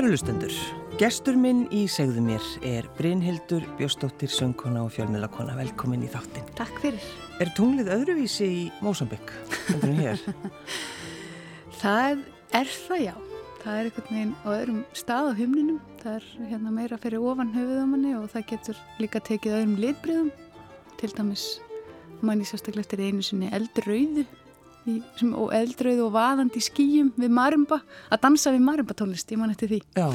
Kærulustendur, gestur minn í segðu mér er Brynhildur Bjóstóttir, söngkona og fjölmiðlakona. Velkomin í þáttinn. Takk fyrir. Er tunglið öðruvísi í Mósambik? það er það já. Það er einhvern veginn á öðrum stað á humninum. Það er hérna meira fyrir ofan höfuðamanni og það getur líka tekið öðrum litbriðum. Til dæmis mann í sérstaklega eftir einu sinni eldröðu í, sem, og eldrauð og vaðandi skýjum við marimba, að dansa við marimba tónlist, ég man eftir því. Já,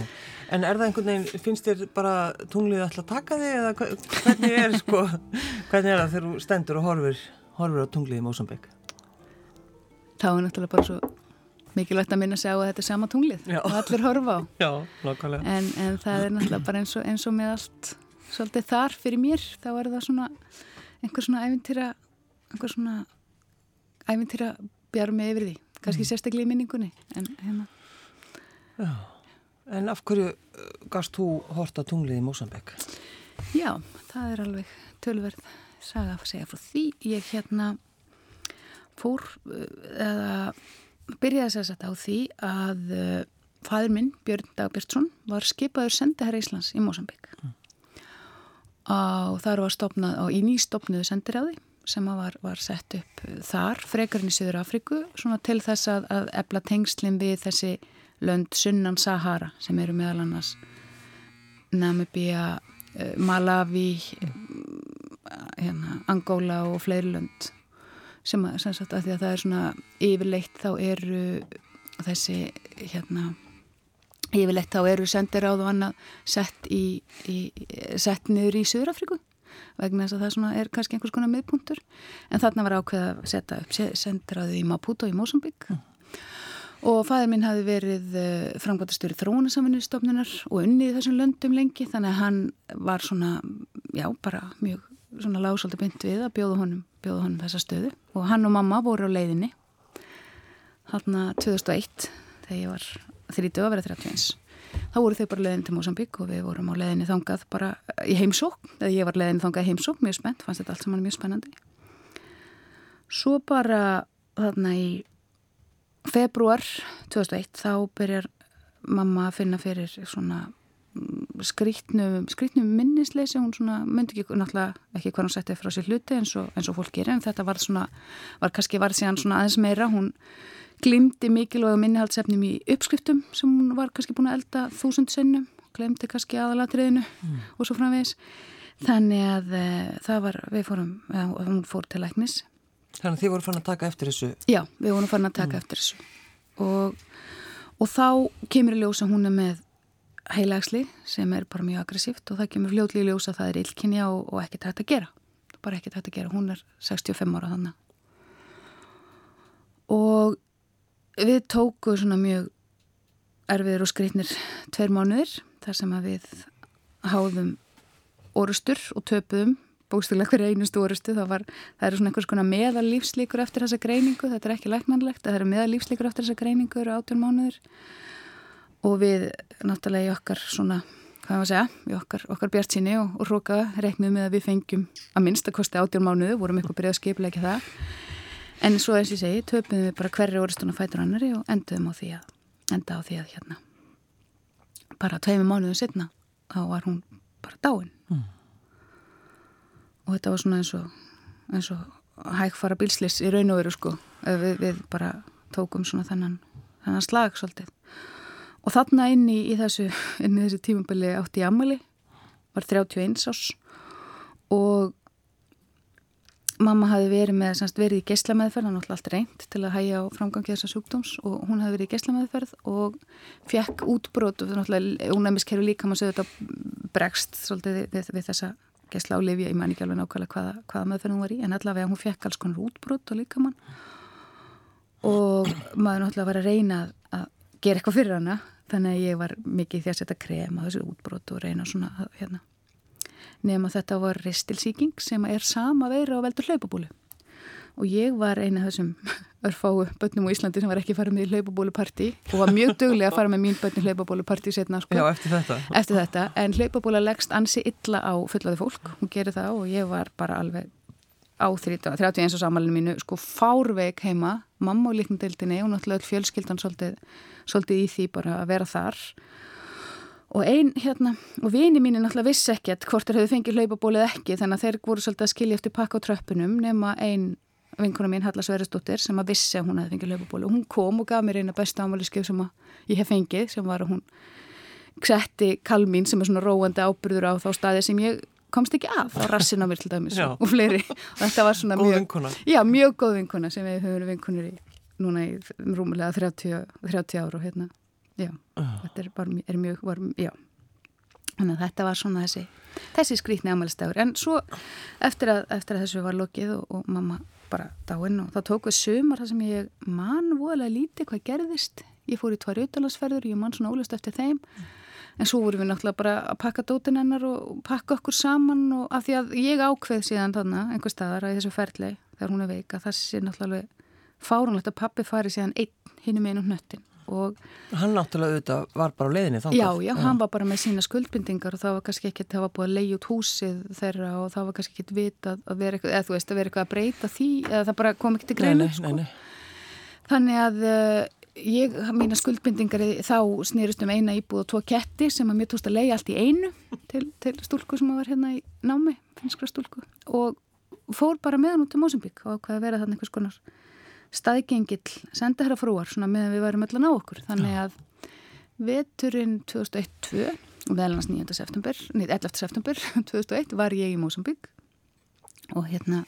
en er það einhvern veginn, finnst þér bara tunglið alltaf taka þig eða hvernig er sko, hvernig er það þegar þú stendur og horfur, horfur á tunglið í Mósambík? Þá er náttúrulega bara svo mikilvægt að minna sig á að þetta er sama tunglið Já. og allir horfa á. Já. En, en það er náttúrulega bara eins og, eins og með allt svolítið þar fyrir mér, þá er það svona einhver svona æfintýra, einhver svona æfintýra bjár með yfir því kannski mm. sérstaklega í minningunni en hérna en af hverju uh, gafst þú horta tunglið í Mósambek? Já, það er alveg tölverð saga að segja frá því ég hérna fór uh, eða byrjaði að setja á því að uh, fæður minn, Björn Dagbjörnsson var skipaður sendiherra Íslands í Mósambík mm. og þar var stopnað og í nýstopnuðu sendiræði sem var, var sett upp þar, frekarinn í Suður Afriku, svona til þess að, að ebla tengslinn við þessi lönd sunnan Sahara sem eru meðal annars Namibia, eh, Malawi, hérna, Angola og fleiri lönd sem, að, sem sagt að því að það er svona yfirleitt þá eru þessi hérna yfirleitt þá eru sendir á þú annað sett, í, í, sett niður í Suður Afriku vegna þess að það er kannski einhvers konar miðpunktur. En þarna var ákveð að setja upp sendraði í Maputo í Mosambík mm. og fæður minn hafi verið eh, framgóttastöru þróunasamvinnustofnunar og unnið þessum löndum lengi þannig að hann var svona, já bara mjög svona lágsaldi bynd við að bjóða honum, bjóða honum þessa stöðu. Og hann og mamma voru á leiðinni hann að 2001 þegar ég var 30 að vera 31 þá voru þau bara leðin til Mosambík og við vorum á leðinni þangað bara í heimsók eða ég var leðinni þangað í heimsók, mjög spennt fannst þetta allt saman mjög spennandi. Svo bara þarna í februar 2001 þá byrjar mamma að finna fyrir svona mm, skrítnum, skrítnum minnisleysi hún svona, myndi ekki náttúrulega ekki hvað hún setti frá sér hluti eins og, eins og fólk gerir en þetta var svona, var kannski var síðan svona aðeins meira, hún glimti mikilvæg minnihaldsefnum í uppskriftum sem hún var kannski búin að elda þúsund sinnum, glemti kannski aðalatriðinu mm. og svo framvegis. Þannig að e, það var við fórum, e, hún fór til læknis. Þannig að þið voru fann að taka eftir þessu? Já, við vorum fann að taka mm. eftir þessu. Og, og þá kemur í ljósa hún er með heilagsli sem er bara mjög aggressíft og það kemur fljóðli í ljósa að það er illkynja og, og ekkert hægt að gera. Bara ekkert hægt að gera, hún er 65 ára þannig og Við tóku svona mjög erfiður og skreitnir tveir mánuðir þar sem að við háðum orustur og töpuðum. Bókstilega hverja einustu orustu það, var, það eru svona einhvers konar meðalífslíkur eftir þessa greiningu, þetta er ekki læknanlegt það eru meðalífslíkur eftir þessa greiningu eru átjón mánuður og við náttúrulega í okkar svona hvað maður segja, í okkar, okkar bjart síni og, og róka reknum með að við fengjum að minnstakosti átjón mánuðu, vorum eitthvað byrjað að skipla ekki það En svo eins og ég segi, töpum við bara hverju orðstuna fætur annari og enduðum á því að, enda á því að hérna, bara tveimi mánuðu setna, þá var hún bara dáin. Mm. Og þetta var svona eins og, eins og hægfara bílslis í raun og veru sko, við, við bara tókum svona þennan, þennan slag svolítið. Og þarna inn í, í þessu, þessu tímabili átti í Amali, var 31 árs og Mamma hafi verið með, semst, verið í geyslameðferð, hann var alltaf reynd til að hægja á framgangi þessa sjúkdóms og hún hafi verið í geyslameðferð og fekk útbrót og náttúrulega ónæmiskerfi líka maður segði þetta bregst svolítið við, við, þessa geysla á Livja, ég man ekki alveg nákvæmlega hvaða, hvaða meðferð hún var í, en allavega hún fekk alls konar útbrót og líka mann og maður náttúrulega var að reyna að gera eitthvað fyrir hana þannig að ég var mikið því að setja krem á þessu útbrót og reyna svona hérna nema þetta var ristilsíking sem er sama veira á veldur hlaupabúlu og ég var eina af þessum örfáu bönnum á Íslandi sem var ekki farið með í hlaupabúluparti og var mjög dögulega að fara með mín bönn í hlaupabúluparti setna sko. Já, eftir þetta. Eftir þetta, en hlaupabúla leggst ansi illa á fullaði fólk, hún gerir það og ég var bara alveg á 31. samalinu mínu, sko fárveik heima, mamma og líknadeildinni og náttúrulega fjölskyldan svolítið, svolítið í því bara að vera þar og ein hérna, og vini mín er náttúrulega vissi ekkert hvort þeir höfðu fengið hlaupabólið ekki þannig að þeir voru svolítið að skilja eftir pakka á tröppunum nema ein vinkona mín Halla Sverrisdóttir sem að vissi að hún hefði fengið hlaupabólið og hún kom og gaf mér eina besta ámæliskef sem ég hef fengið sem var að hún setti kalmín sem er svona róandi ábyrður á þá staði sem ég komst ekki að á rassin á mér til dæmis já. og fleiri og þetta var svona mjög, vinkona. já, mjög góð vinkona sem við höfum vinkonur í núna í rúmulega 30, 30 ára og hérna já, uh. þetta er, bara, er mjög var, já, þannig að þetta var svona þessi, þessi skrítni amalistegur en svo eftir að, eftir að þessu var lokið og, og mamma bara dáinn og þá tók við sumar það sem ég man voðalega lítið hvað gerðist. Ég fór í tvær utalansferður, ég man svona ólust eftir þeim. En svo vorum við náttúrulega bara að pakka dótin hennar og pakka okkur saman og af því að ég ákveð síðan þarna einhver staðar að þessu ferli þegar hún er veika það sé náttúrulega fárunlegt að pappi fari síðan einn hinn um einu hnöttin og hann náttúrulega auðvitað var bara á leiðinni þangað. Já, já, hann var bara með sína skuldbindingar og það var kannski ekki að það var búið að leiði út húsið þeirra og það var kannski ekki vita að vera eitthvað, eða þú veist að vera eitthvað að breyta því eða það bara kom ekki til greinu sko. þannig að uh, ég, mína skuldbindingar þá snýrist um eina íbúð og tvo ketti sem að mér tókst að leiði allt í einu til, til stúlku sem var hérna í námi finskra stúlku. Og fór bara með hann út til Mósumbík og hvað að vera þannig einhvers konar staðgengill sendaherra frúar svona meðan við varum öll að ná okkur. Þannig að veturinn 2001-2 og meðalans 9. september, nei 11. september 2001 var ég í Mósambík. Og hérna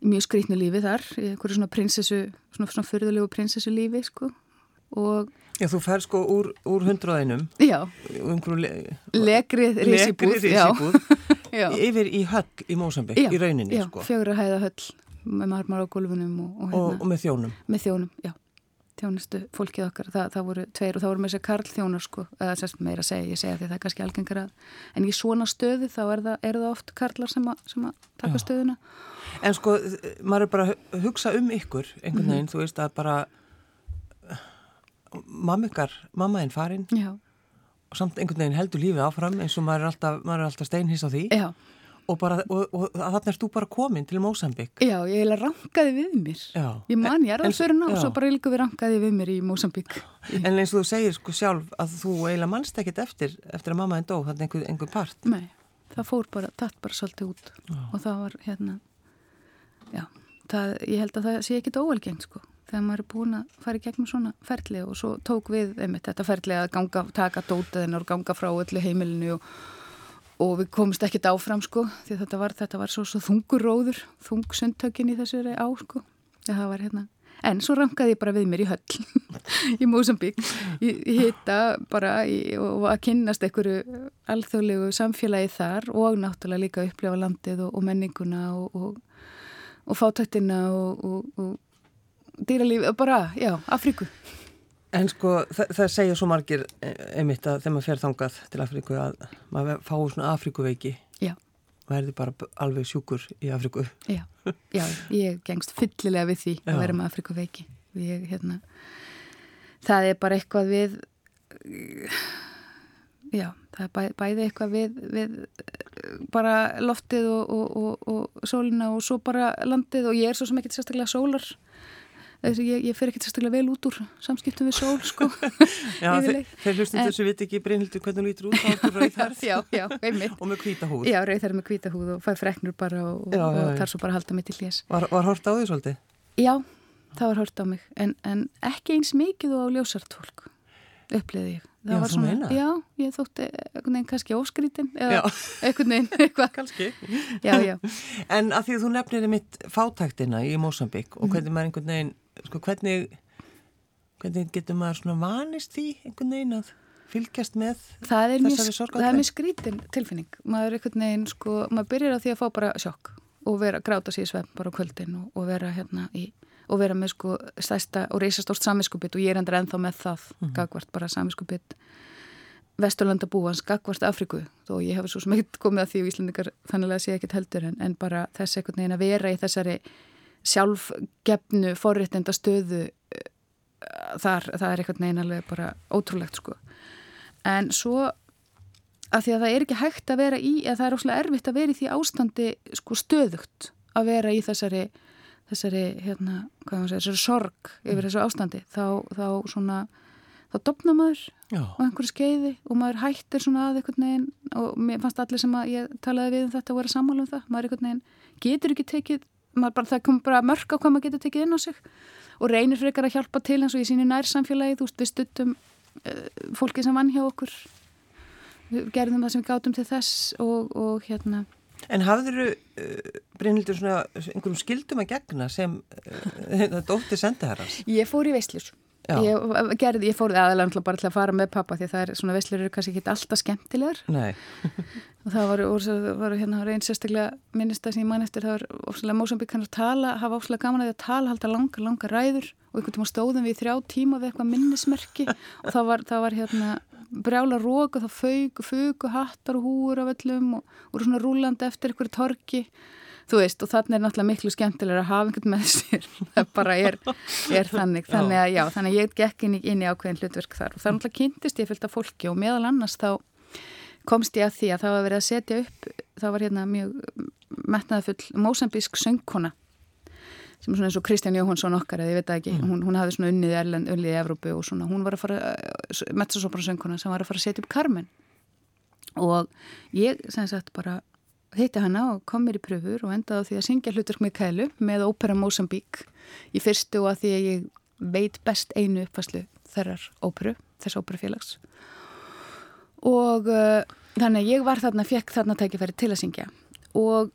mjög skrítnu lífi þar, einhverju svona prinsessu, svona, svona fyrðulegu prinsessu lífi sko. Og Já, þú fær sko úr, úr hundraðinum. Já, le legrið risibúð yfir í höll í Mósambík, í rauninni já, sko. fjögur að hæða höll með marmar á gólfunum og, og, hérna, og, og með þjónum? Með þjónum, já, þjónustu fólkið okkar, Þa, það voru tveir og það voru með þessi karl þjónar sko, eða sérst meira segja ég segja því það er kannski algengar að en í svona stöðu þá er það, er það oft karlar sem að, sem að taka já. stöðuna? En sko, maður er bara að hugsa um ykkur einhvern veginn, mm -hmm. þú veist að bara mammikar, mammaðinn farinn og samt einhvern veginn heldur lífið áfram eins og maður er alltaf, alltaf steinhís á því. Já Og, bara, og, og þannig erst þú bara komin til Mósambík. Já, ég heila rankaði við mér. Já. Ég man, ég er alveg fyrir ná og svo bara líka við rankaði við mér í Mósambík. En eins og þú segir sko sjálf að þú heila mannst ekkit eftir eftir að mamma en dó, þannig einhver, einhver part. Nei, það fór bara, tatt bara svolítið út. Já. og það var hérna Já, það, ég held að það sé ekkit óvelgengt sko. Þegar maður er búin að fara í gegnum svona ferli og svo tók við einmitt þetta ferli að ganga, taka dótaðin og ganga frá öllu heimilinu og og við komumst ekkert áfram sko því þetta var, þetta var svo, svo þungur róður þung sundtökin í þessu á sko. Það var hérna. En svo rankaði ég bara við mér í höll í Mósambík ég, hitta bara í, og að kynnast einhverju alþjóðlegu samfélagi þar og náttúrulega líka upplefa landið og, og menninguna og, og fátættina og dýralífi og bara, já, Afríku En sko það, það segja svo margir e, einmitt að þegar maður fer þangað til Afríku að maður fái svona Afríkuveiki. Já. Maður erði bara alveg sjúkur í Afríku? Já, já ég gengst fyllilega við því já. að vera með Afríkuveiki. Ég, hérna, það er bara eitthvað við já, það er bæ, bæði eitthvað við, við bara loftið og, og, og, og sólina og svo bara landið og ég er svo sem ekki sérstaklega sólar ég, ég fer ekki sérstaklega vel út úr samskiptum við sól sko Já, þeir hlustum þessu viti ekki breynildu hvernig hún lítur út á rauðherð já, já, og með hvítahúð Já, rauðherð með hvítahúð og fær freknur bara og, já, og, og þar svo bara halda mig til hljés Var, var hort á því svolítið? Já, það var hort á mig en, en ekki eins mikið og á ljósartólk uppliði ég Það já, svona, meina? Já, ég þótti einhvern veginn kannski óskrítin eða einhvern veginn eitthvað. Kannski. Já, já. En að því að þú nefnir mitt fátæktina í Mósambík og mhm. hvernig maður einhvern veginn sko hvernig hvernig getur maður svona vanist því einhvern veginn að fylgjast með þessari sorgátræð? Það er mjög skrítin tilfinning, maður er einhvern veginn sko, maður byrjar á því að fá bara sjokk og vera, gráta sér svefn bara á kvöldin og, og vera hérna í og vera með sko stæsta og reysastórt samiskupið og ég er endur ennþá með það mm -hmm. gagvart bara samiskupið Vesturlanda búans, gagvart Afriku og ég hef svo smegt komið að því og Íslandikar þannig að sé ekkert heldur en, en bara þess veginn að vera í þessari sjálfgefnu forréttenda stöðu eh, þar, það er eitthvað neynalveg bara ótrúlegt sko en svo að því að það er ekki hægt að vera í eða það er óslega erfitt að vera í því ástandi sko stöðugt að vera í þessari þessari, hérna, hvað maður segir, þessari sorg yfir mm. þessu ástandi þá, þá svona þá dopna maður Já. á einhverju skeiði og maður hættir svona að einhvern veginn og mér fannst allir sem að ég talaði við um þetta að vera sammála um það, maður einhvern veginn getur ekki tekið, bara, það kom bara mörg á hvað maður getur tekið inn á sig og reynir fyrir ykkar að hjálpa til eins og ég síni nær samfélagi, þú veist við stuttum uh, fólki sem vann hjá okkur. Við gerðum það sem við gátum til þess og, og hérna. En hafður þú, uh, Brynildur, svona einhverjum skildum að gegna sem uh, dóttir sendaherras? Ég fór í veisljus Ég, gerði, ég fór aðalega bara til að fara með pappa því það er svona veslur eru kannski ekki alltaf skemmtilegar. Og það var, var hérna einn sérstaklega minnista sem ég man eftir það var óslulega Mósambík hann að tala, hafa óslulega gaman að því að tala halda langa, langa ræður og einhvern tíma stóðum við í þrjá tíma við eitthvað minnismerki. Og það var, það var hérna brjála rók og það fög, fög og hattar og húur af öllum og voru svona rúlandi eftir einhverju torki þú veist, og þannig er náttúrulega miklu skemmtilega að hafa einhvern með sér. Það bara er, er þannig. Þannig að já, þannig að ég gekk inn í, inn í ákveðin hlutverk þar. Og það er náttúrulega kynntist ég fylgt af fólki og meðal annars þá komst ég að því að það var verið að setja upp það var hérna mjög metnaðafull mósambísk söngkona sem svona eins og Kristján Jóhansson okkar eða ég veit ekki, mm. hún, hún hafði svona unnið Erlend, unnið í Evrópu og svona, hún var að fara metzasopra söngkona sem var að fara að setja upp Carmen. Og ég sem sagt bara hitti hana og kom mér í pröfur og endaði á því að syngja hlutverk með kælu með ópera Mosambík í fyrstu og að því að ég veit best einu uppfæslu þerrar óperu, þess óperufélags. Og uh, þannig að ég var þarna, fekk þarna tækifæri til að syngja. Og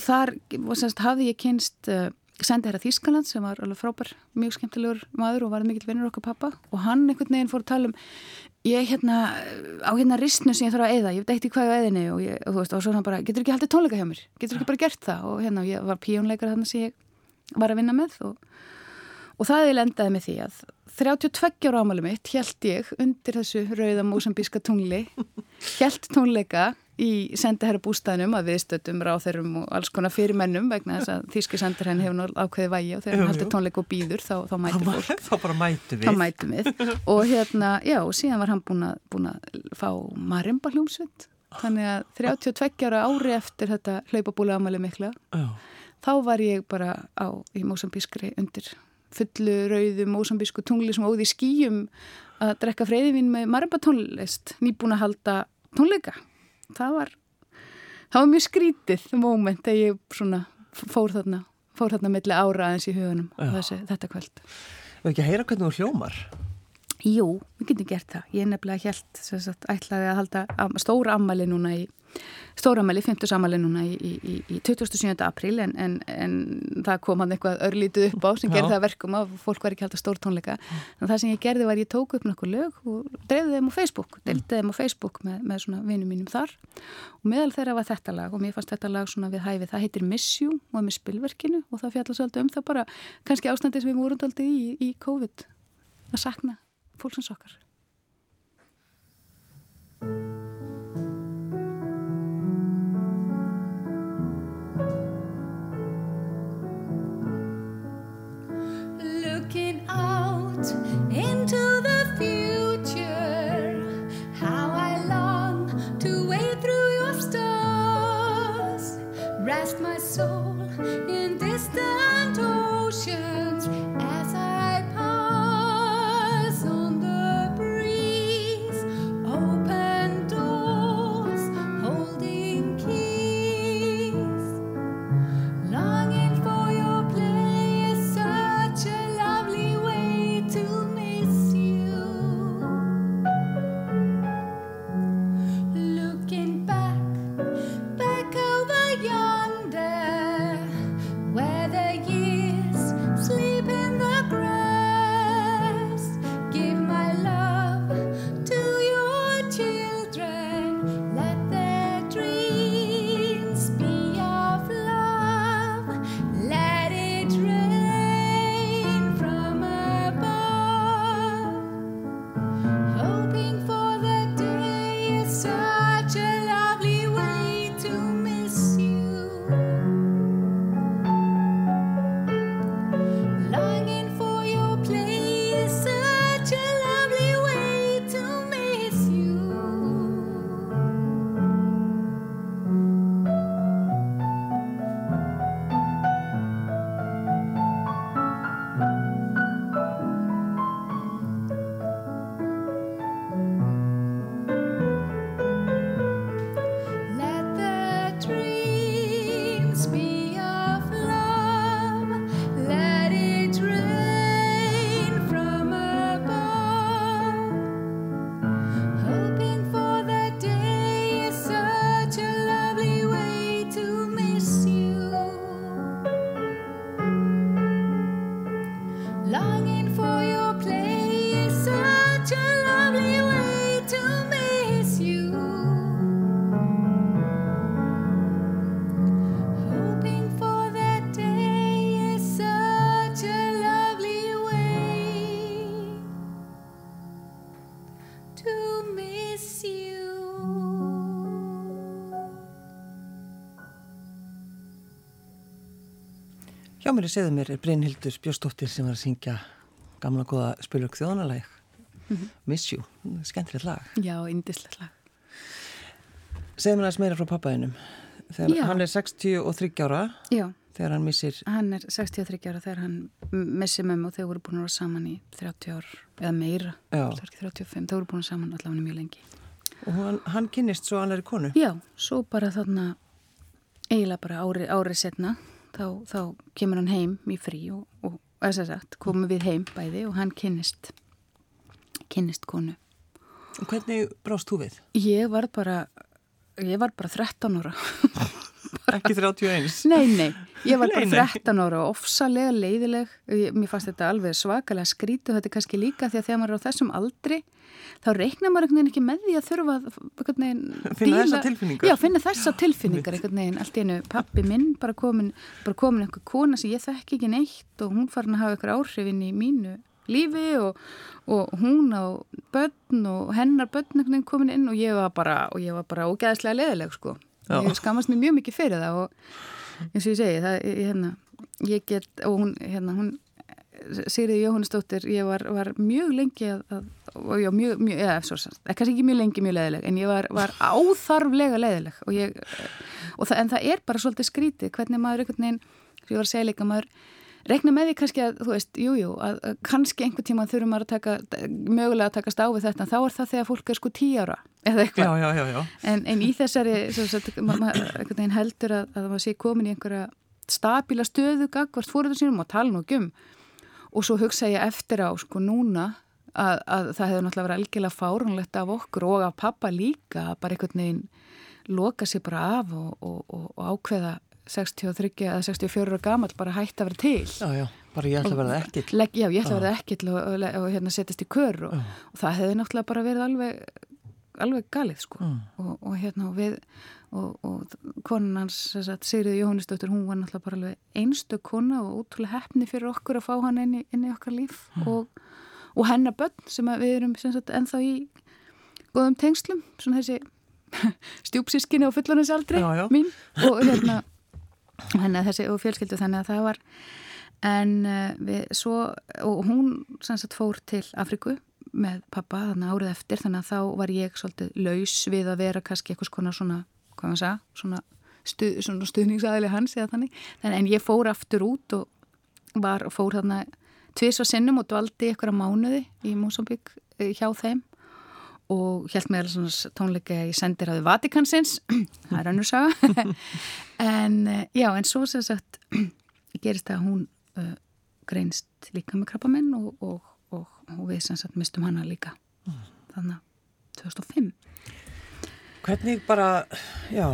þar semst, hafði ég kynst uh, sendi hér að Þískaland sem var alveg frábær, mjög skemmtilegur maður og var mikill vinnur okkar pappa og hann einhvern veginn fór að tala um ég hérna, á hérna ristnu sem ég þarf að eða, ég veit eitt í hvað á eðinni og, ég, og þú veist, og svo hann bara, getur ekki haldið tónleika hjá mér? Getur ekki bara gert það? Og hérna, ég var píjónleikar þannig sem ég var að vinna með og, og það er lendaði með því að 32 ára ámali mitt held ég undir þessu rauða músambíska tungli held tónleika í sendiherra bústæðnum að viðstöldum ráþeirum og alls konar fyrir mennum vegna þess að þýski sendiherrin hefur náttúrulega ákveði vægi og þegar hann heldur tónleik og býður þá, þá mætir fólk. Þá bara mætu við. Þá mætu við og hérna, já, síðan var hann búin að, fá marimba hljómsvind þannig að 32 ára ári eftir þetta hlaupabúlega amali mikla já. þá var ég bara á í Mósambískri undir fullu rauðu Mósambísku tungli sem óði skýjum að drekka freyðivinn með marimba tónlist nýbúin að halda tónleika það var það var mjög skrítið moment að ég svona fór þarna fór þarna melli ára aðeins í hugunum þessi, þetta kvöld. Þú ekki að heyra hvernig þú hljómar? Jú, við getum gert það. Ég nefnilega helt ætlaði að halda stóra ammali núna í stóramæli, 50 samæli núna í, í, í 27. apríl en, en, en það kom hann eitthvað örlítið upp á sem gerði það verkum að fólk var ekki haldið stór tónleika en það sem ég gerði var ég tók upp nokkuð lög og dreifði þeim á Facebook, deltið þeim á Facebook með, með svona vinum mínum þar. Og meðal þeirra var þetta lag og mér fannst þetta lag svona við hæfið, það heitir Miss You og er með spilverkinu og það fjallast alltaf um það bara kannski ástandi sem við vorum alltaf í, í COVID að sakna fólksins okkar into Hjá mér er segðuð mér er Brynhildur Björnstóttir sem var að syngja gamla góða spilurk þjóðanalæg mm -hmm. Miss You, skemmtilegt lag. Já, indislegt lag. Segð mér aðeins meira frá pappaðinum þegar hann er 63 ára Já. þegar hann missir Hann er 63 ára þegar hann missir mömmu og þau voru búin að vera saman í 30 ár eða meira, 35 þau voru búin að saman allavega mjög lengi. Og hann, hann kynnist svo annari konu? Já, svo bara þarna eiginlega bara árið ári setna þá, þá kemur hann heim í frí og, og þess að sagt, komum við heim bæði og hann kynnist kynnist konu og Hvernig brást þú við? Ég var bara ég var bara 13 ára Ekki 31? Nei, nei, ég var bara 13 ára og ofsalega leiðileg. Mér fannst þetta alveg svakalega skrítu þetta er kannski líka því að þegar maður er á þessum aldri þá reiknar maður einhvern veginn ekki með því að þurfa veginn, finna þessa tilfinningar. Já, finna þessa tilfinningar einhvern veginn, allt í enu pappi minn bara komin, bara komin einhver kona sem ég þekk ekki neitt og hún farin að hafa einhver áhrifin í mínu lífi og, og hún á börn og hennar börn komin inn og ég var bara og ég var bara ógæðslega leðileg sko já. ég skamast mér mjög mikið fyrir það og eins og ég segi það, ég, hérna, ég get, og hún, hérna, hún Sigriði Jóhannesdóttir, ég var, var mjög lengi að, og já, mjög, mjög, eða, svo sann, kannski ekki mjög lengi mjög leðileg, en ég var, var áþarflega leðileg og ég, og það, en það er bara svolítið skrítið, hvernig maður einhvern veginn, ég var að segja líka, maður regna með því kannski að, þú veist, jújú, jú, að, kannski einhvern tíma þurfum að taka, mögulega að taka stáfið þetta, þá er það þegar fólk er sko tí ára, eða eitthvað. Já, já, já, já. En, en í þessari, einhvern veginn heldur að, að maður sé komin í einhverja stabíla stöðu gagvart fóröðu sínum og tala nú ekki um og svo hugsa ég eftir á sko núna að, að það hefur náttúrulega verið algjörlega fárunlegt af okkur og af pappa líka bara einhvern veginn loka sér bara af og, og, og ákveða 63 eða 64 ára gammal bara hægt að vera til. Já, já, bara ég ætla að verða ekkill Já, ég ætla að verða ekkill og hérna setjast í kör og það hefði náttúrulega bara verið alveg alveg galið sko. Mm. og hérna við og, og konan hans, Sigriði Jóhannesdóttir hún var náttúrulega bara alveg einstu kona og útrúlega hefni fyrir okkur að fá hann inn í, inn í okkar líf. Mm. og, og hennar börn sem við erum sagt, ennþá í góðum tengslum svona þessi stjúpsískinni og fulloninsaldri mín og hérna hennar þessi og fjölskyldu þannig að það var. En uh, við svo og hún sagt, fór til Afriku með pappa þannig árið eftir þannig að þá var ég svolítið laus við að vera kannski eitthvað svona svona hvað maður sagða, svona, stuð, svona stuðningsæðili hans eða þannig, en ég fór aftur út og var, fór þarna tvis og sinnum og dvaldi ykkur á mánuði í Mosambík eh, hjá þeim og held með tónleika í sendiræðu Vatikansins það er annars saga. En eh, já, en svo sem sagt gerist það að hún uh, greinst líka með krabbamenn og, og, og, og við sem sagt mistum hana líka. Mm. þannig að 2005 Hvernig bara, já,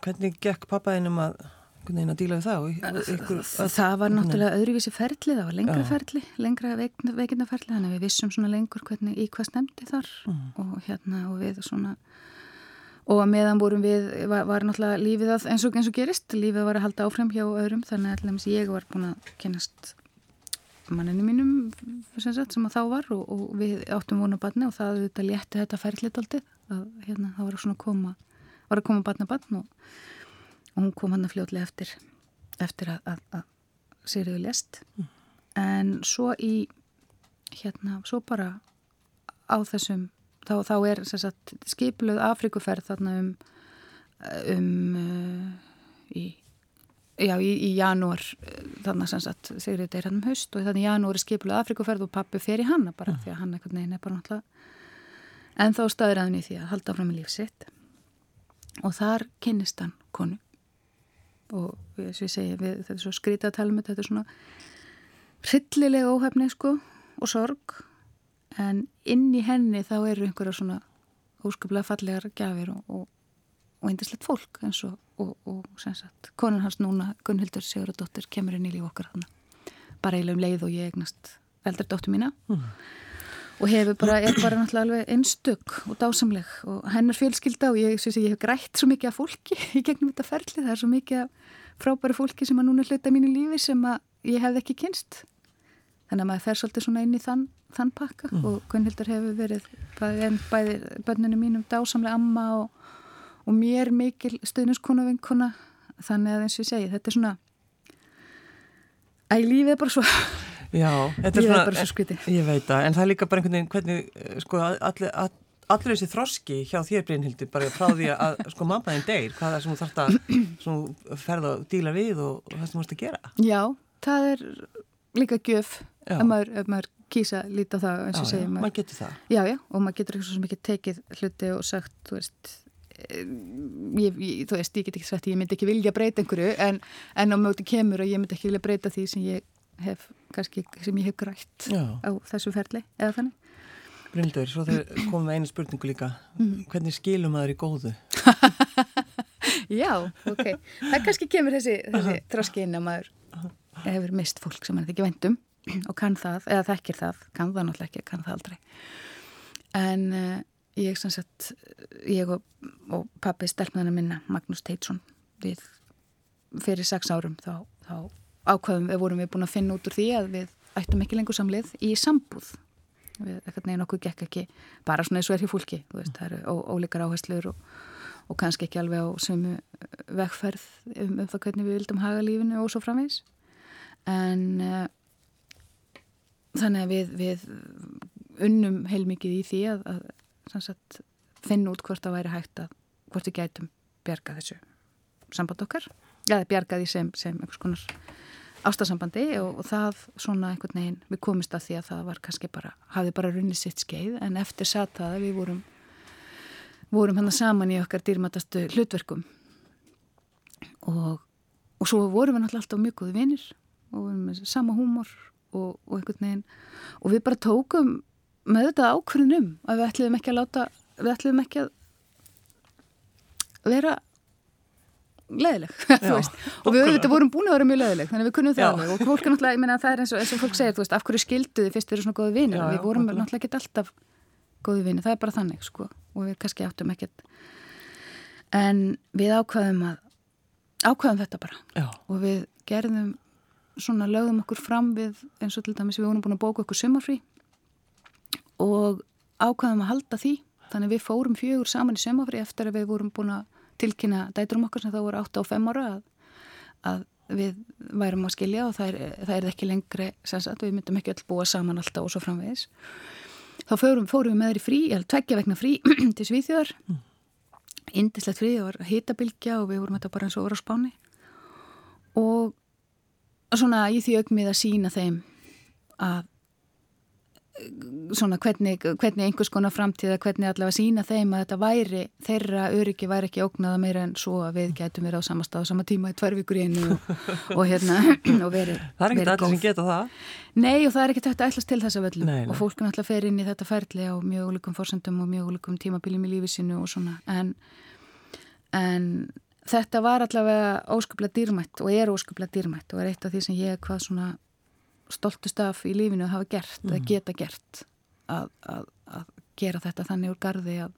hvernig gekk pappaðinum að, að díla við það? Ykkur, að, það var náttúrulega öðruvísi ferli, það var lengra já. ferli, lengra veikinda ferli, þannig að við vissum svona lengur hvernig í hvað stemdi þar mm. og hérna og við svona, og að meðan vorum við, var, var náttúrulega lífið að, eins og eins og gerist, lífið var að halda áfram hjá öðrum, þannig að allir ég var búin að kennast manninu mínum sem, sagt, sem að þá var og, og við áttum vonu barni og það auðvitað létti þetta ferðlit aldrei að hérna, það var svona að koma var að koma barna barn og, og hún kom hann að fljóðlega eftir eftir að, að, að Sigriður lest mm. en svo í hérna, svo bara á þessum þá, þá er sagt, skipluð Afrikuferð þarna um um uh, í Já, í, í janúar þannig sem sagt, Sigrid er hann um haust og þannig janúar er skipulega Afrikuferð og pappi fer í hanna bara mm. því að hann eitthvað neina er bara náttúrulega en þá staður aðin í því að halda fram í lífsitt og þar kynnist hann konu og þess að ég segja, við, þetta er svo skrítið að tala um þetta, þetta er svona hryllilega óhefni sko og sorg. En inn í henni þá eru einhverja svona óskaplega fallegar gafir og, og og eindislegt fólk eins og, og, sem sagt, konan hans núna Gunnhildur Sigurðardóttir kemur inn í líf okkar hana bara eiginlega um leið og ég eignast eldri dóttu mína. Mm. Og hefur bara, er bara náttúrulega alveg einstök og dásamleg. Og hennar fjölskylda og ég, ég, ég hef grætt svo mikið af fólki í gegnum þetta ferli, það er svo mikið frábæri fólki sem að núna hluta mínu lífi sem að ég hef ekki kynst þannig að maður fer svolítið svona inn í þann, þann pakka. Mm. og Gunnhildar hefur verið bæði, bæði bönninu mínum dásamlega amma og, og mér mikil stuðniskona vinkona. Þannig að eins og ég segi, þetta er svona að lífið er bara svo Já, þetta er svona, er svo ég veit það, en það er líka bara einhvern veginn hvernig, eh, sko, allir, all, allir þessi þroski hjá þér Brynhildur, bara frá því að, sko, mammaðin deyr, hvað er sem þú þarfst að ferða og díla við og, það sem þú þarfst að gera? Já, það er líka gjöf, ef maður, ef maður kýsa líta það, eins og segja maður. maður getur það. Já, já, og maður getur eitthvað svo mikið tekið hluti og sagt, þú veist, Ég, ég, þú veist, ég get ekki sagt ég myndi ekki vilja breyta einhverju en, en á mögtu kemur og ég myndi ekki vilja breyta því sem ég hef, kannski, sem ég hef grætt Já. á þessu ferli, eða þannig Bryndur, svo þegar komum við einu spurningu líka mm. hvernig skilum maður í góðu? Já, ok það kannski kemur þessi, þessi tróski inn að maður hefur mist fólk sem maður ekki vendum og kann það, eða þekkir það kann það náttúrulega ekki, kann það aldrei en uh, ég sagt ég og, og pappi stelpnaðina minna Magnús Teitsson við fyrir sex árum þá, þá ákvaðum við vorum við búin að finna út úr því að við ættum ekki lengur samlið í sambúð. Við ekkert neginn okkur gekk ekki bara svona eins og er hér fólki veist, það eru ólíkar áherslur og, og kannski ekki alveg á sömu vegferð um, um það hvernig við vildum haga lífinu og svo framvegs en uh, þannig að við, við unnum heilmikið í því að, að sagt, finna út hvort það væri hægt að hvort við gætum bjarga þessu samband okkar, eða bjarga því sem, sem einhvers konar ástasambandi og, og það svona einhvern veginn við komist að því að það var kannski bara hafið bara runnið sitt skeið en eftir satt að við vorum vorum hann saman í okkar dýrmatastu hlutverkum. Og, og svo vorum við náttúrulega alltaf mjög góði vinnir og við vorum með sama húmor og, og einhvern veginn. Og við bara tókum með þetta ákvörðunum að við ætluðum ekki að láta við ætluðum ekki að vera leðileg og við auðvitað vorum búin að vera mjög leðileg þannig að við kunnum það alveg. Og fólk er náttúrulega, ég menna það er eins og, eins og fólk segir, þú veist, af hverju skilduði fyrst eru svona góði vini og við vorum náttúrulega ekki alltaf góði vini, það er bara þannig sko. Og við kannski áttum ekkert. En við ákvaðum að ákvaðum þetta bara. Já. og við gerðum svona lögðum okkur fram við eins og til dæmis við vorum búin að bóka okkur sumarfrí. Og ákvaðum að halda því þannig við fórum fjögur saman í sömafri eftir að við vorum búin að tilkynna dæturum okkar sem þá voru 8 og 5 ára að, að við værum að skilja og það er, það er ekki lengri sagt, við myndum ekki öll búa saman alltaf og svo framvegis. Þá fórum, fórum við með þeirri frí, eða tveggja vegna frí til Svíþjóðar. Mm. indislegt frí, það var hitabilgja og við vorum þetta bara eins og voru á spáni. Og svona í því augmið að sína þeim að svona hvernig, hvernig einhvers konar framtíða, hvernig allavega sína þeim að þetta væri, þeirra öryggi væri ekki ógnaða meira en svo að við getum verið á samastað á sama tíma í tvær vikur í einu og, og hérna og verið Það er ekkert allir sem geta það. Nei og það er ekkert þetta ætlast til þessa völlum og fólk er náttúrulega fer inn í þetta ferli á mjög ólíkum fórsendum og mjög ólíkum tímabiljum í lífið sinu og svona. En, en þetta var allavega óskaplega dýrmætt og er óskaplega dýrmætt og er eitt af því sem ég hvað svona stoltust af í lífinu að hafa gert, mm. að geta gert að, að, að gera þetta þannig úr gardi að,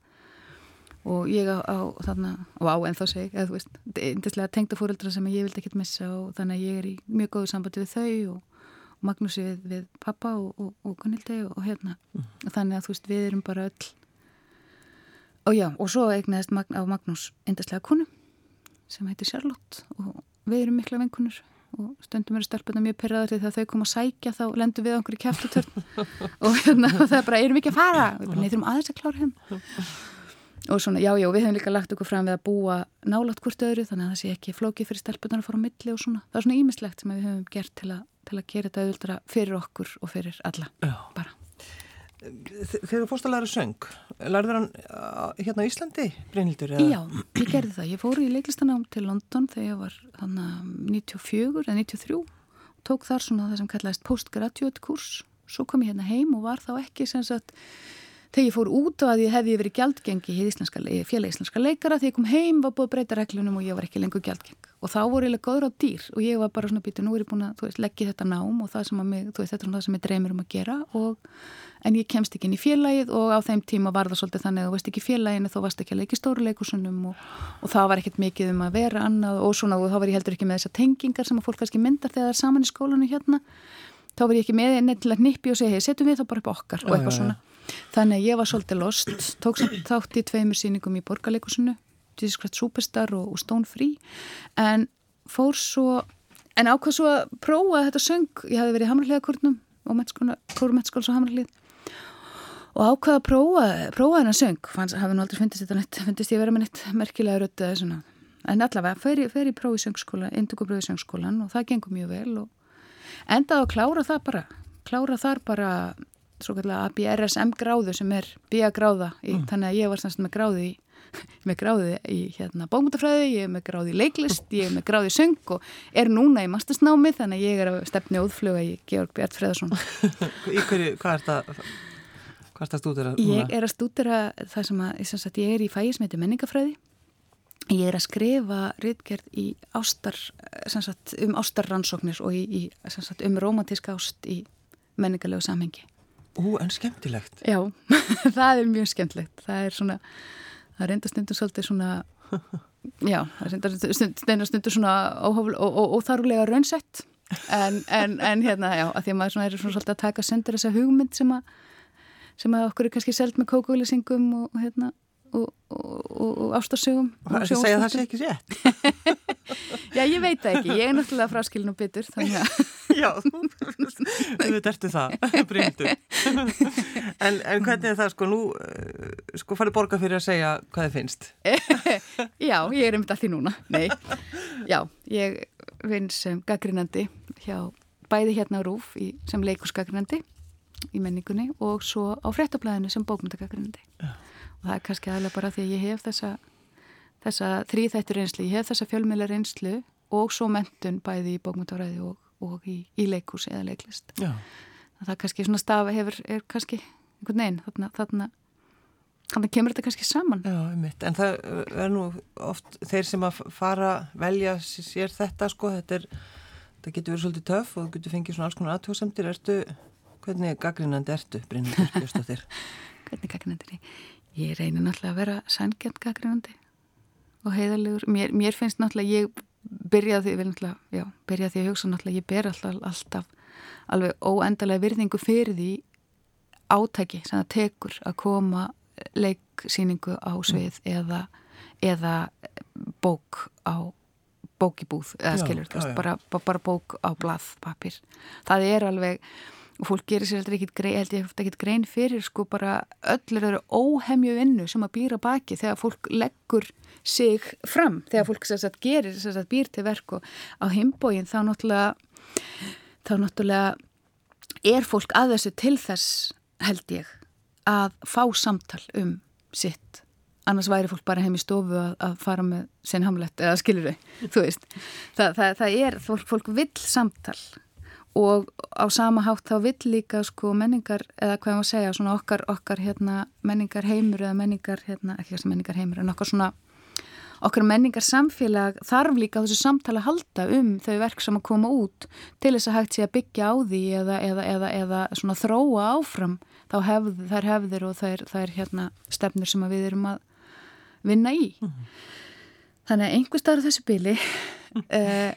og ég á, á þarna, og á ennþá seg, eða þú veist, eindislega tengda fóreldra sem ég vildi ekkert missa og þannig að ég er í mjög góðu sambandi við þau og, og Magnúsi við, við pappa og, og Gunnildi og hérna, mm. og þannig að þú veist, við erum bara öll og já, og svo eignaðist Mag, á Magnús eindislega konu sem heitir Charlotte og við erum mikla venkunur og stundum eru stelpuna mjög perraður því þegar þau koma að sækja þá lendur við okkur í kæftutörn og hérna, það er bara, erum við ekki að fara? Og við neyðum aðeins að klára hérna og svona, já, já, við hefum líka lagt okkur fram við að búa nálat hvort öðru þannig að það sé ekki flókið fyrir stelpunar að fara á milli og svona, það er svona ímislegt sem við hefum gert til að, til að gera þetta auðvöldra fyrir okkur og fyrir alla, já. bara Þegar þú fórst að læra söng, lærður hann hérna á Íslandi, Brynhildur? Já, ég gerði það. Ég fór í leiklistanám til London þegar ég var þannig 94 eða 93 og tók þar svona það sem kallaðist postgraduate kurs. Svo kom ég hérna heim og var þá ekki sem sagt, þegar ég fór út á að ég hefði verið gjaldgengi í félag íslenska leikara, þegar ég kom heim var búið að breyta reglunum og ég var ekki lengur gjaldgeng. Og þá voru ég góður á dýr og ég var bara svona býtið, nú er ég búin að veist, leggja þetta nám og mig, veist, þetta er það sem ég dreymir um að gera og, en ég kemst ekki inn í félagið og á þeim tíma var það svolítið þannig að þú veist ekki félaginu þá varst ekki að leiki stóruleikusunum og, og það var ekkert mikið um að vera annað og svona og þá var ég heldur ekki með þessar tengingar sem að fólk kannski myndar þegar það er saman í skólanu hérna. Þá var ég ekki með nefnilega nippi og segja, hey, setjum við þá bara upp okkar og eitthvað svona Þannig að ég var svolítið lost, tók samt þátt í tveimur síningum í borgarleikusinu, Discret Superstar og, og Stone Free, en fór svo, en ákvað svo að prófa þetta söng, ég hafi verið í Hamrarliðakórnum og Kórumettskóls og Hamrarlið og ákvað að prófa, prófa þennan söng, fannst, hafi nú aldrei fundist þetta neitt, fundist ég vera með neitt merkilega rötta en allavega fer ég, prófi söngskóla, indugubróði söngskólan og það gengur mjög vel og endaði að klára það bara, klára þar bara svo kallega ABRSM gráðu sem er BIA gráða í, mm. þannig að ég var semst með gráði í, með gráði í hérna bókmyndafræði, ég er með gráði í leiklist, ég er með gráði í söng og er núna í mastersnámi þannig að ég er að stefni úðfluga í Georg Bjart Freðarsson Í hverju, hvað er það? Hvað er það að stúdira núna? Ég er að stúdira það sem að, sem sagt, ég er í fægismeti menningafræði Ég er að skrifa riðgerð í ástar, sagt, um ástarrannsóknir og í, í, sagt, um romantísk ást í menningarlegu samhengi Ú, en skemmtilegt. Já, það er mjög skemmtilegt. Það er svona, það enda stundur svolítið svona, já, það er enda stundur svona óþarulega raunsett. En, en, en hérna, já, að því að maður er svona svolítið að taka sendur þessa hugmynd sem að, sem að okkur er kannski selt með kókólisingum og, og hérna, og, og, og ástarsögum og það segja það sé ekki rétt. Já, ég veit það ekki, ég er náttúrulega fraskilin og byttur Já, þú veit ertu það brýndur en, en hvernig er það sko nú eh, sko farið borga fyrir að segja hvað þið finnst. Já, ég er um þetta allir núna. Nei, já, ég finnst sem gaggrinandi hjá bæði hérna á Rúf í, sem leikursgaggrinandi í menningunni og svo á frettablaðinu sem og það er kannski aðlega bara því að ég hef þessa, þessa þrýþættur reynslu, ég hef þessa fjölmjöla reynslu og svo mentun bæði í bókmyndafræði og, og í, í leikús eða leiklist. Já. það er kannski svona stafa hefur, er kannski einhvern veginn þarna, þarna þannig kemur þetta kannski saman. Já, einmitt, en það er nú oft þeir sem að fara velja sér þetta sko, þetta er það getur verið svolítið töf og þú getur fengið svona alls konar aðtjóðsendir, ertu hvernig gaggrinandi ertu, Bryndur Björnstóttir hvernig gaggrinandi er ég Ég reynir náttúrulega að vera sangjant gaggrunandi og heiðalegur. Mér, mér finnst náttúrulega, ég byrjaði því, já, byrjaði að hugsa náttúrulega, ég ber alltaf, alltaf alveg óendalega virðingu fyrir því átæki sem það tekur að koma leiksýningu á svið mm. eða, eða bók á bókibúð, eða skilur, já, já, bara, bara bók á blaðpapir. Það er alveg og fólk gerir sér heldur ekkit grein, held ég ekkit grein fyrir sko bara öllur eru óhemju vinnu sem að býra baki þegar fólk leggur sig fram, þegar fólk sagt, gerir að býr til verk og á himbóin þá náttúrulega þá náttúrulega er fólk að þessu til þess held ég að fá samtal um sitt. Annars væri fólk bara heim í stofu að, að fara með sinn hamlet eða skilur þau, þú veist. Það, það, það er, fólk, fólk vill samtal og á sama hátt þá vill líka sko menningar, eða hvað ég má segja svona okkar, okkar hérna menningar heimur eða menningar, hérna, ekki þessi menningar heimur en okkar svona, okkar menningar samfélag þarf líka þessu samtala halda um þau verk sem að koma út til þess að hægt sé að byggja á því eða, eða, eða, eða svona þróa áfram þá hefð, þær hefðir og þær, þær hérna stefnir sem við erum að vinna í mm -hmm. þannig að einhver starf þessu bíli uh,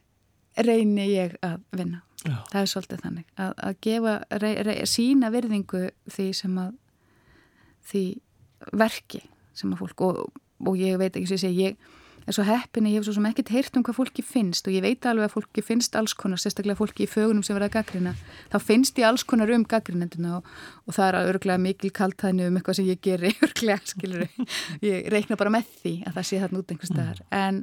reyni ég að vinna Já. það er svolítið þannig að, að gefa, rey, rey, sína virðingu því sem að því verki sem að fólk og, og ég veit ekki sem ég er svo heppin ég hef svo sem ekkert heyrt um hvað fólki finnst og ég veit alveg að fólki finnst alls konar sérstaklega fólki í fögunum sem verða gaggrina þá finnst ég alls konar um gaggrinenduna og, og það er örglega mikil kaltæðinu um eitthvað sem ég gerir örglega, skilur ég reikna bara með því að það sé þarna út einhvers staðar mm. en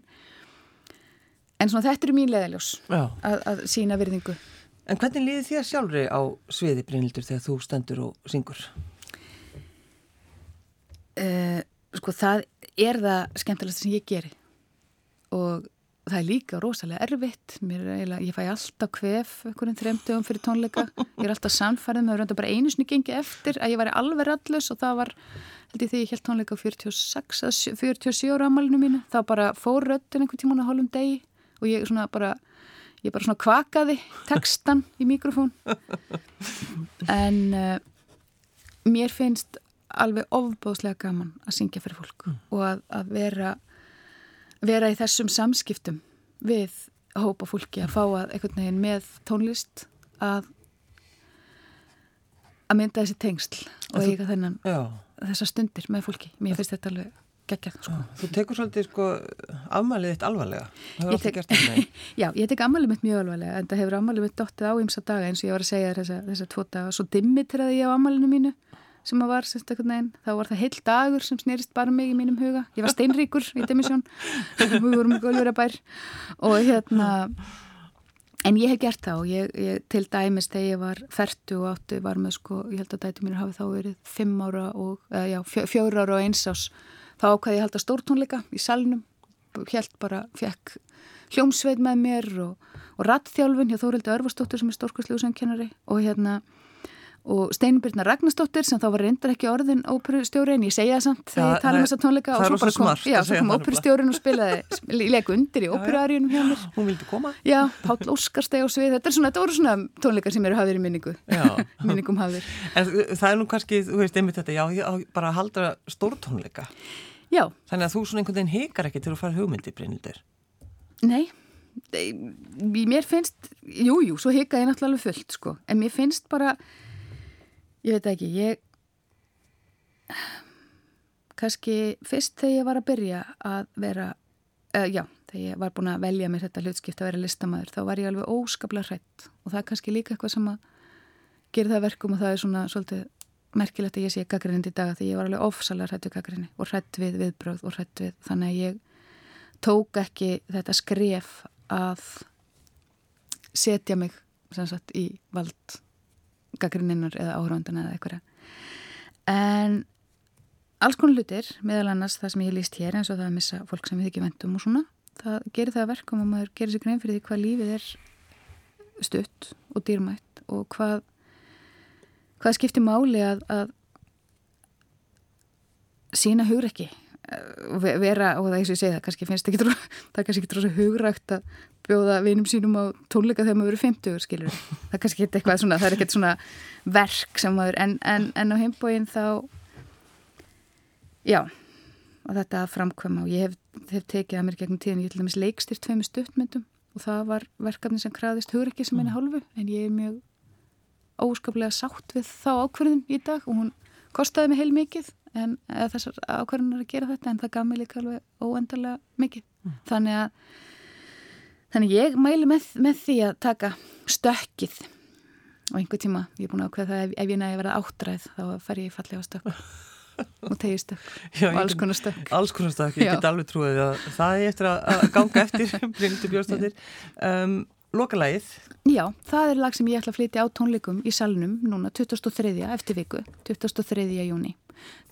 En svona þetta eru mín leðaljós að, að sína virðingu. En hvernig líði þér sjálfri á sviði Brynildur þegar þú stendur og syngur? Uh, sko það er það skemmtilegast sem ég geri. Og það er líka rosalega erfitt. Eiginlega, ég fæ alltaf kvef einhvern þremdugum fyrir tónleika. Ég er alltaf samfærið með að bara einu snið gengi eftir. Að ég væri alveg rallus og það var held ég því ég held tónleika 46 47 ára amalinu mínu þá bara fór röttin einhvern tíman á hálfum degi og ég svona bara ég bara svona kvakaði textan í mikrofón. En uh, mér finnst alveg ofbóðslega gaman að syngja fyrir fólk mm. og að, að vera vera í þessum samskiptum við hópa fólki að fá að einhvern veginn með tónlist að að mynda þessi tengsl og eiga þennan þessar stundir með fólki. Mér finnst þetta alveg geggjað sko. Þú tekur svolítið sko afmælið þitt alvarlega. Ég tek, Já, ég tek afmælið mitt mjög alvarlega en það hefur afmælið mitt dóttið á ímsa daga eins og ég var að segja þessa, þessa tvo daga. Svo dimmit til að ég á afmælinu mínu sem að var sérstaklega þá var það heil dagur sem snerist bara mig í mínum huga. Ég var steinríkur í demisjón við vorum í Gólverabær og hérna en ég hef gert það og ég, ég til dæmis þegar ég var færtu og áttu var með sko, ég held að dæti mínu hafi þá verið fimm ára og, eða já, fjóra ára og eins ás þá ákvæði ég að stórtónleika í salnum. Held bara, fekk hljómsveit með mér og, og rattþjálfun hjá Þórildi Örvarsdóttir sem er stórkvæslu og hérna og Steinbjörna Ragnarstóttir sem þá var reyndar ekki orðin óperustjóri en ég segja það samt þegar ég tala um þessa tónleika og svo bara kom, já, svo kom óperustjórin og spilaði leik undir í óperuarjunum hjá mér. Hún vildi koma? Já, Páll Óskar steg á svið þetta, svona, þetta voru svona tónleikar sem eru hafðir í minningu. Minningum hafðir en það er nú kannski, þú veist einmitt þetta já, bara að halda stórtónleika já. Þannig að þú svona einhvern veginn hekar ekki til að fara hugmyndi Brynildur nei. Mér finnst, jújú, jú, svo heka ég náttúrulega fullt sko, en mér finnst bara Ég veit ekki, ég kannski fyrst þegar ég var að byrja að vera, uh, já, þegar ég var búin að velja mér þetta hlutskipt að vera listamæður, þá var ég alveg óskaplega hrætt og það er kannski líka eitthvað sem að gera það verkum og það er svona svolítið merkilegt að ég sé gaggrind í daga því ég var alveg ofsalega hrætt við gaggrinni og hrætt við viðbröð og hrætt við þannig að ég tók ekki þetta skref að setja mig sagt, í vald gaggrinninnar eða áhraundana eða eitthvað en alls konar hlutir, meðal annars það sem ég líst hér eins og það að missa fólk sem við ekki vendum og svona, það gerir það verkum og maður gerir sér grein fyrir því hvað lífið er stutt og dýrmætt og hvað hvað skiptir máli að, að sína hugur ekki vera, og það er eins og ég segi það kannski finnst ekki trú, það kannski ekki trú hugrægt að bjóða vinum sínum á tónleika þegar maður eru 50, skilur það kannski ekki eitthvað svona, það er ekkert svona verk sem maður, en, en, en á heimbóin þá já og þetta að framkvæma og ég hef, hef tekið að mér gegnum tíðan, ég held að mis leikstýrt tveimu stuttmyndum og það var verkefni sem kraðist hugrækki sem mm. hálfu, en ég er mjög óskaplega sátt við þá ákverðum í dag og hún kostiði mig heil mikið en þessar ákvarðunar að gera þetta en það gaf mig líka alveg óendarlega mikið. Mm. þannig að þannig ég mælu með, með því að taka stökkið. Og einhver tíma, ég er búin að ákveða það ef, ef ég næði að vera áttræð þá fer ég fallega stökk og tegir stökk og alls konar stökk. alls konar stökk, ég get alveg trúið að það er eftir að ganga eftir Bryndur Björnstóttir um, Lokalægið? Já, það er lag sem ég ætla að flytja á tónleikum í salnum núna 2003. eftir viku, 2003. júni.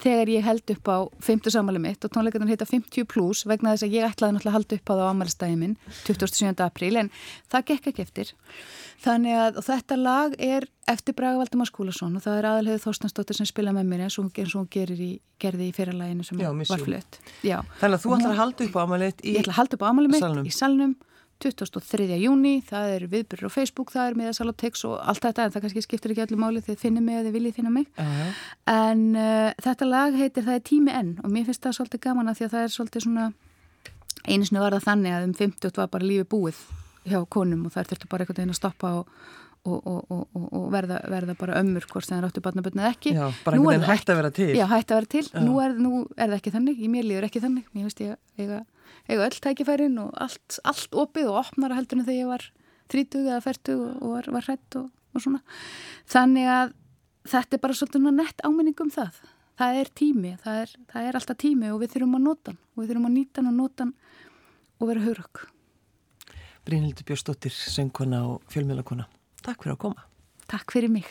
Þegar ég held upp á 50 samáli mitt og tónleikarnar heita 50 plus vegna þess að ég ætlaði náttúrulega að halda upp á það á ámælstæði minn 27. apríl en það gekk ekki eftir. Þannig að þetta lag er eftir Braga Valdemar Skúlason og það er aðalhegðu Þorstensdóttir sem spila með mér eins og hún gerir í, gerði í fyrirlæginu sem Já, var flutt. Þannig að þú ætlar að halda upp á ámælið í, í salnum 23. júni, það er viðbyrður á Facebook, það er miðasal og text og allt þetta en það kannski skiptir ekki allir máli þegar finnir mig eða viljið finna mig. Uh -huh. en uh, þetta lag heitir Það er tími enn og mér finnst það svolítið gaman að því að það er svolítið svona einu snu var það þannig að um 50 var bara lífi búið hjá konum og það þurftu bara einhvern veginn að stoppa og, og, og, og verða, verða bara ömmur hvort sem það ráttu barnabötnið ekki. Já, bara einhvern veginn hægt að vera til. Já, hægt að vera til, nú er, nú er það ekki þannig, í mér líður ekki þannig, mér finnst ég eiga eiga öll tækifærin og allt, allt opið og opnara heldur en þegar ég var 30 eða 40 og var, var hrætt og, og svona. Þannig að þetta er bara svolítið nett áminning um það. Það er tími, það er, það er alltaf tími og við þurfum að nota hann og við þurfum að nýta hann og nota hann og vera hurök. Brynhildur Björnsdóttir, söngkona og fjölmjölakona. Takk fyrir að koma. Takk fyrir mig.